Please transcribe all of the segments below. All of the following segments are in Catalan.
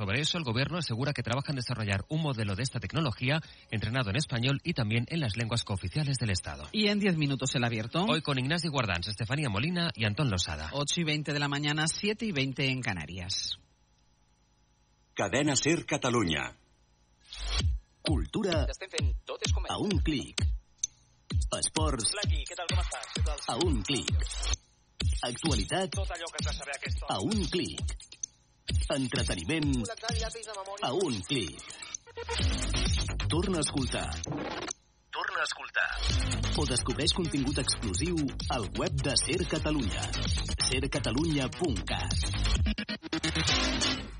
Sobre eso, el gobierno asegura que trabaja en desarrollar un modelo de esta tecnología entrenado en español y también en las lenguas cooficiales del Estado. Y en 10 minutos el abierto. Hoy con Ignacio Guardans, Estefanía Molina y Antón Losada. 8 y 20 de la mañana, 7 y 20 en Canarias. Cadena Ser Catalunya. Cultura a un clic. Esports a un clic. Actualitat Tot allò que has de saber a aquesta hora. a un clic. Entreteniment a un clic. Torna a escoltar. Torna a escoltar. O descobreix contingut exclusiu al web de Ser Catalunya. sercatalunya.cat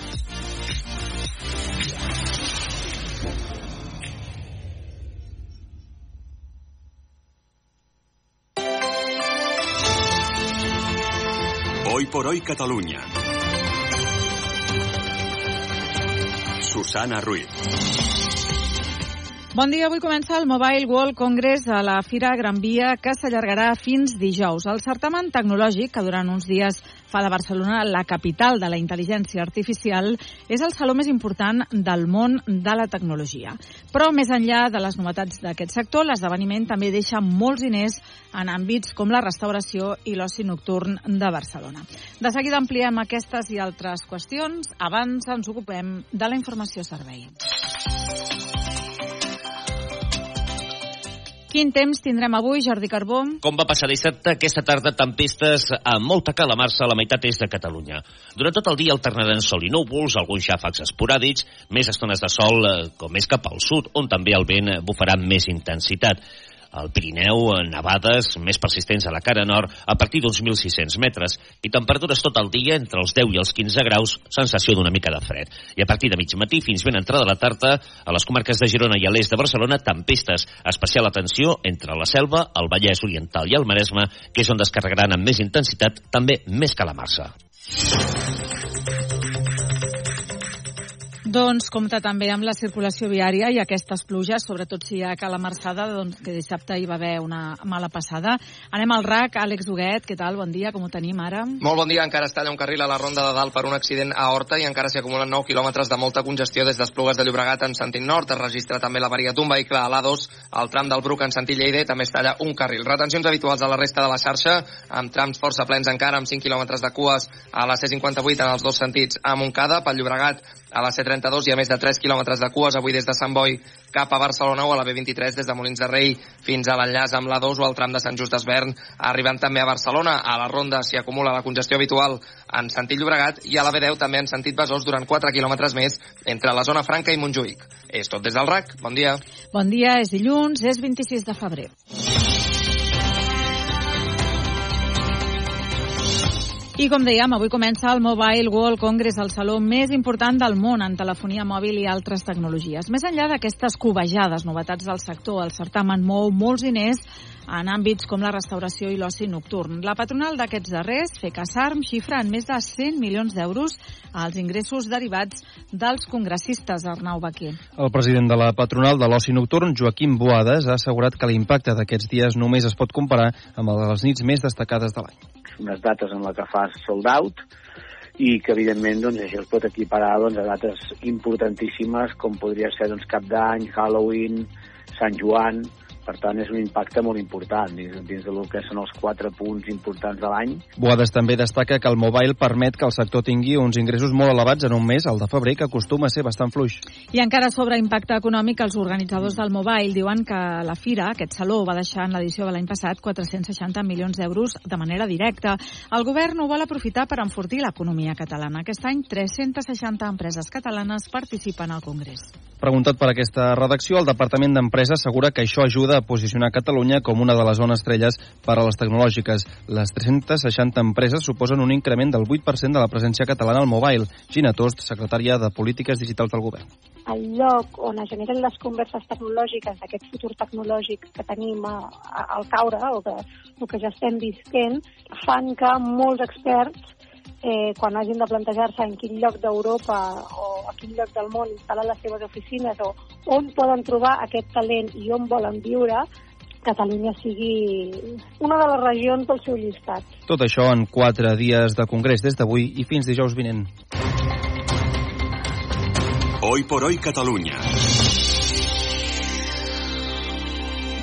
Hoy por hoy Cataluña. Susana Ruiz. Bon dia, avui comença el Mobile World Congress a la Fira Gran Via que s'allargarà fins dijous. El certamen tecnològic, que durant uns dies fa de Barcelona la capital de la intel·ligència artificial, és el saló més important del món de la tecnologia. Però més enllà de les novetats d'aquest sector, l'esdeveniment també deixa molts diners en àmbits com la restauració i l'oci nocturn de Barcelona. De seguida ampliem aquestes i altres qüestions. Abans ens ocupem de la informació servei. Quin temps tindrem avui, Jordi Carbó? Com va passar dissabte, aquesta tarda tempestes amb molta calamarsa a la meitat est de Catalunya. Durant tot el dia alternaran sol i núvols, alguns xàfecs esporàdics, més estones de sol eh, com més cap al sud, on també el vent bufarà amb més intensitat. Al Pirineu, nevades més persistents a la cara nord a partir d'uns 1.600 metres i temperatures tot el dia entre els 10 i els 15 graus, sensació d'una mica de fred. I a partir de mig matí fins ben entrada la tarda, a les comarques de Girona i a l'est de Barcelona, tempestes. Especial atenció entre la Selva, el Vallès Oriental i el Maresme, que és on descarregaran amb més intensitat també més calamarsa. Doncs compta també amb la circulació viària i aquestes pluges, sobretot si hi ha calamarsada, doncs, que dissabte hi va haver una mala passada. Anem al RAC, Àlex Huguet, què tal? Bon dia, com ho tenim ara? Molt bon dia, encara es talla un carril a la Ronda de Dalt per un accident a Horta i encara s'hi acumulen 9 quilòmetres de molta congestió des d'Esplugues de Llobregat en sentit nord. Es registra també l'averia d'un vehicle a l'A2 al tram del Bruc en sentit Lleida també es talla un carril. Retencions habituals a la resta de la xarxa, amb trams força plens encara, amb 5 quilòmetres de cues a la C58 en els dos sentits a Montcada, pel Llobregat a la C32 hi ha més de 3 quilòmetres de cues avui des de Sant Boi cap a Barcelona o a la B23 des de Molins de Rei fins a l'enllaç amb la 2 o al tram de Sant Just d'Esvern arribant també a Barcelona. A la ronda s'hi acumula la congestió habitual en sentit Llobregat i a la B10 també en sentit Besòs durant 4 quilòmetres més entre la zona franca i Montjuïc. És tot des del RAC. Bon dia. Bon dia, és dilluns, és 26 de febrer. I com dèiem, avui comença el Mobile World Congress, el saló més important del món en telefonia mòbil i altres tecnologies. Més enllà d'aquestes covejades, novetats del sector, el certamen mou molts diners en àmbits com la restauració i l'oci nocturn. La patronal d'aquests darrers, FECASARM, xifra en més de 100 milions d'euros als ingressos derivats dels congressistes, Arnau Baquer. El president de la patronal de l'oci nocturn, Joaquim Boades, ha assegurat que l'impacte d'aquests dies només es pot comparar amb les nits més destacades de l'any unes dates en la que fas sold out i que evidentment doncs, això es pot equiparar doncs, a dates importantíssimes com podria ser doncs, Cap d'Any, Halloween, Sant Joan, per tant és un impacte molt important dins, dins del que són els quatre punts importants de l'any. Boades també destaca que el mobile permet que el sector tingui uns ingressos molt elevats en un mes, el de febrer, que acostuma a ser bastant fluix. I encara sobre impacte econòmic, els organitzadors del mobile diuen que la Fira, aquest saló, va deixar en l'edició de l'any passat 460 milions d'euros de manera directa. El govern ho vol aprofitar per enfortir l'economia catalana. Aquest any, 360 empreses catalanes participen al Congrés. Preguntat per aquesta redacció, el Departament d'Empresa assegura que això ajuda posicionar Catalunya com una de les zones estrelles per a les tecnològiques. Les 360 empreses suposen un increment del 8% de la presència catalana al mobile. Gina Tost, secretària de Polítiques Digitals del Govern. El lloc on es generen les converses tecnològiques d'aquest futur tecnològic que tenim a, al caure o que, o que ja estem visquent fan que molts experts eh, quan hagin de plantejar-se en quin lloc d'Europa o a quin lloc del món instal·lar les seves oficines o on poden trobar aquest talent i on volen viure, Catalunya sigui una de les regions del seu llistat. Tot això en quatre dies de congrés des d'avui i fins dijous vinent. Hoy por hoy Catalunya.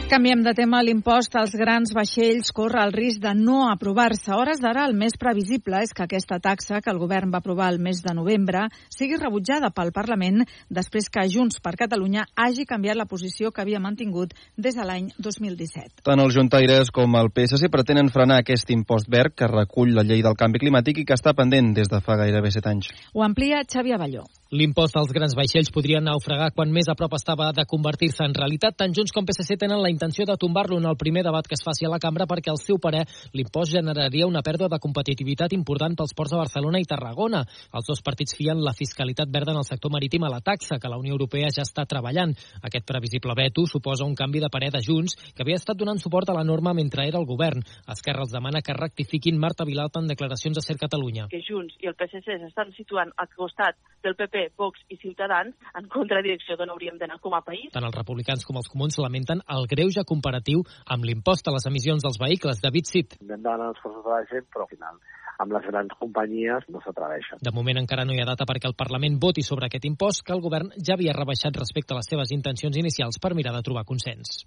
Canviem de tema. L'impost als grans vaixells corre el risc de no aprovar-se. Hores d'ara, el més previsible és que aquesta taxa, que el govern va aprovar el mes de novembre, sigui rebutjada pel Parlament després que Junts per Catalunya hagi canviat la posició que havia mantingut des de l'any 2017. Tant els juntaires com el PSC pretenen frenar aquest impost verd que recull la llei del canvi climàtic i que està pendent des de fa gairebé set anys. Ho amplia Xavi Avalló. L'impost als grans vaixells podria naufragar quan més a prop estava de convertir-se en realitat. Tant Junts com PSC tenen la intenció de tombar-lo en el primer debat que es faci a la cambra perquè, al seu parer, l'impost generaria una pèrdua de competitivitat important pels ports de Barcelona i Tarragona. Els dos partits fien la fiscalitat verda en el sector marítim a la taxa que la Unió Europea ja està treballant. Aquest previsible veto suposa un canvi de parer de Junts, que havia estat donant suport a la norma mentre era al govern. Esquerra els demana que rectifiquin Marta Vilalta en declaracions a Ser Catalunya. Que Junts i el PSC s'estan situant al costat del PP, Vox i Ciutadans en contradirecció d'on hauríem d'anar com a país. Tant els republicans com els comuns lamenten el greuge comparatiu amb l'impost a les emissions dels vehicles. David Cid. Hem als costos de la gent, però al final amb les grans companyies no s'atreveixen. De moment encara no hi ha data perquè el Parlament voti sobre aquest impost que el govern ja havia rebaixat respecte a les seves intencions inicials per mirar de trobar consens.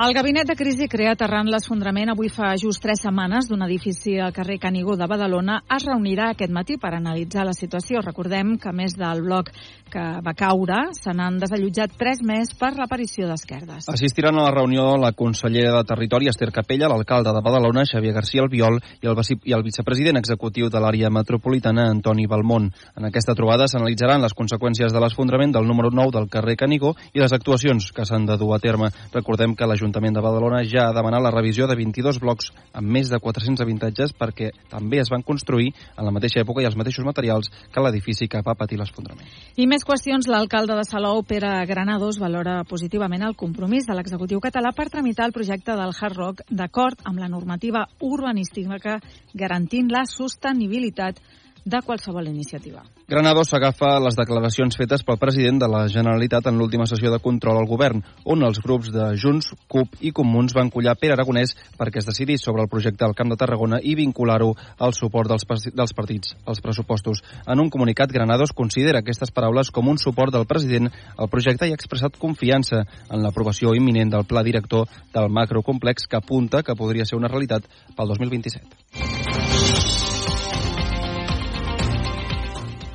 El gabinet de crisi creat arran l'esfondrament avui fa just tres setmanes d'un edifici al carrer Canigó de Badalona es reunirà aquest matí per analitzar la situació. Recordem que, més del bloc que va caure, se n'han desallotjat tres més per l'aparició d'esquerdes. Assistiran a la reunió la consellera de Territori, Esther Capella, l'alcalde de Badalona, Xavier García Albiol, i el, i el vicepresident executiu de l'àrea metropolitana, Antoni Balmont. En aquesta trobada s'analitzaran les conseqüències de l'esfondrament del número 9 del carrer Canigó i les actuacions que s'han de dur a terme. Recordem que l'Ajuntament l'Ajuntament de Badalona ja ha demanat la revisió de 22 blocs amb més de 400 habitatges perquè també es van construir en la mateixa època i els mateixos materials que l'edifici que va patir l'esfondrament. I més qüestions. L'alcalde de Salou, Pere Granados, valora positivament el compromís de l'executiu català per tramitar el projecte del Hard Rock d'acord amb la normativa urbanística garantint la sostenibilitat de qualsevol iniciativa. Granados s'agafa les declaracions fetes pel president de la Generalitat en l'última sessió de control al govern, on els grups de Junts, CUP i Comuns van collar Pere Aragonès perquè es decidís sobre el projecte al Camp de Tarragona i vincular-ho al suport dels, dels partits als pressupostos. En un comunicat, Granados considera aquestes paraules com un suport del president al projecte i ha expressat confiança en l'aprovació imminent del pla director del macrocomplex que apunta que podria ser una realitat pel 2027.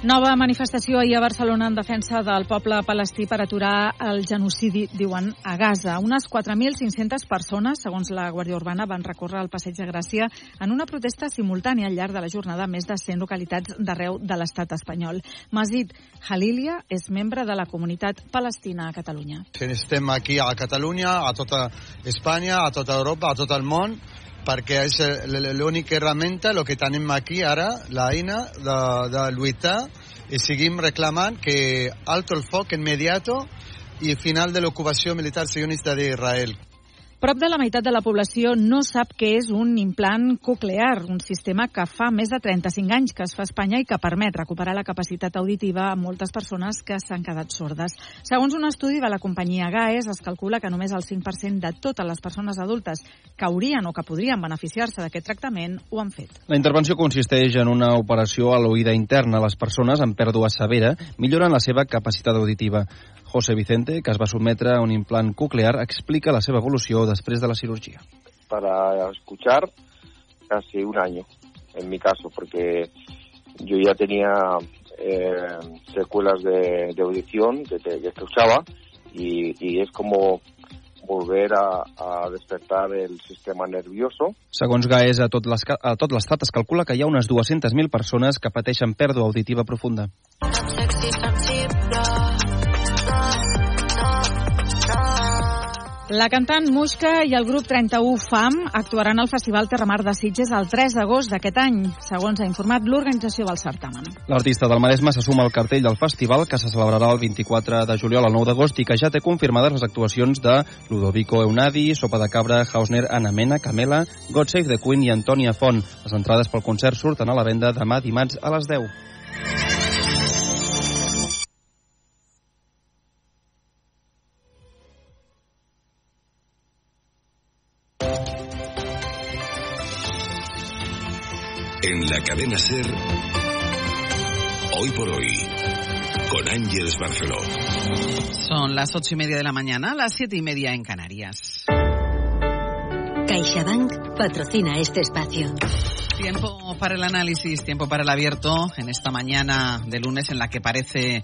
Nova manifestació ahir a Barcelona en defensa del poble palestí per aturar el genocidi, diuen, a Gaza. Unes 4.500 persones, segons la Guàrdia Urbana, van recórrer el Passeig de Gràcia en una protesta simultània al llarg de la jornada a més de 100 localitats d'arreu de l'estat espanyol. Mazid Halilia és membre de la comunitat palestina a Catalunya. Estem aquí a Catalunya, a tota Espanya, a tota Europa, a tot el món, perquè és l'única herramienta, el que tenim aquí ara, l'eina de, de lluitar i seguim reclamant que alto el foc immediato i final de l'ocupació militar sionista d'Israel. Prop de la meitat de la població no sap què és un implant coclear, un sistema que fa més de 35 anys que es fa a Espanya i que permet recuperar la capacitat auditiva a moltes persones que s'han quedat sordes. Segons un estudi de la companyia GAES, es calcula que només el 5% de totes les persones adultes que haurien o que podrien beneficiar-se d'aquest tractament ho han fet. La intervenció consisteix en una operació a l'oïda interna. Les persones amb pèrdua severa milloren la seva capacitat auditiva. José Vicente, que es va sotmetre a un implant coclear, explica la seva evolució después de la cirugía. Para escuchar casi un año, en mi caso, porque yo ya tenía eh, secuelas de, de, audición que, te, que escuchaba y, y es como volver a, a despertar el sistema nervioso. Segons GAES, a tot l'estat es calcula que hi ha unes 200.000 persones que pateixen pèrdua auditiva profunda. La cantant Muixca i el grup 31 FAM actuaran al Festival Terramar de Sitges el 3 d'agost d'aquest any, segons ha informat l'organització del certamen. L'artista del Maresme se suma al cartell del festival que se celebrarà el 24 de juliol al 9 d'agost i que ja té confirmades les actuacions de Ludovico Eunadi, Sopa de Cabra, Hausner, Ana Mena, Camela, God Save the Queen i Antònia Font. Les entrades pel concert surten a la venda demà dimarts a les 10. En la cadena Ser, hoy por hoy, con Ángeles Barceló. Son las ocho y media de la mañana, las siete y media en Canarias. CaixaBank patrocina este espacio. Tiempo para el análisis, tiempo para el abierto en esta mañana de lunes en la que parece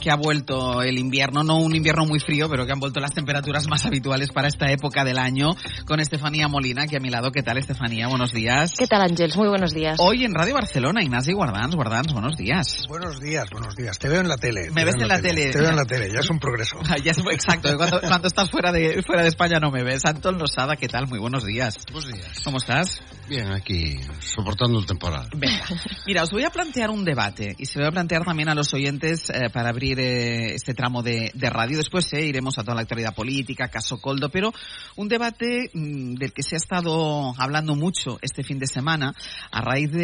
que ha vuelto el invierno, no un invierno muy frío, pero que han vuelto las temperaturas más habituales para esta época del año, con Estefanía Molina, aquí a mi lado. ¿Qué tal, Estefanía? Buenos días. ¿Qué tal, Ángels? Muy buenos días. Hoy en Radio Barcelona, Ignasi Guardans. Guardans, buenos días. Buenos días, buenos días. Te veo en la tele. Me ves en la tele. Te veo en la tele, ya es un progreso. ya es, exacto, cuando, cuando, estás fuera de, fuera de España no me ves. Anton Losada, ¿qué tal? Muy buenos días. Buenos días. ¿Cómo estás? Aquí, soportando el temporal. Venga, mira, os voy a plantear un debate y se lo voy a plantear también a los oyentes eh, para abrir eh, este tramo de, de radio. Después eh, iremos a toda la actualidad política, caso Coldo, pero un debate mmm, del que se ha estado hablando mucho este fin de semana a raíz de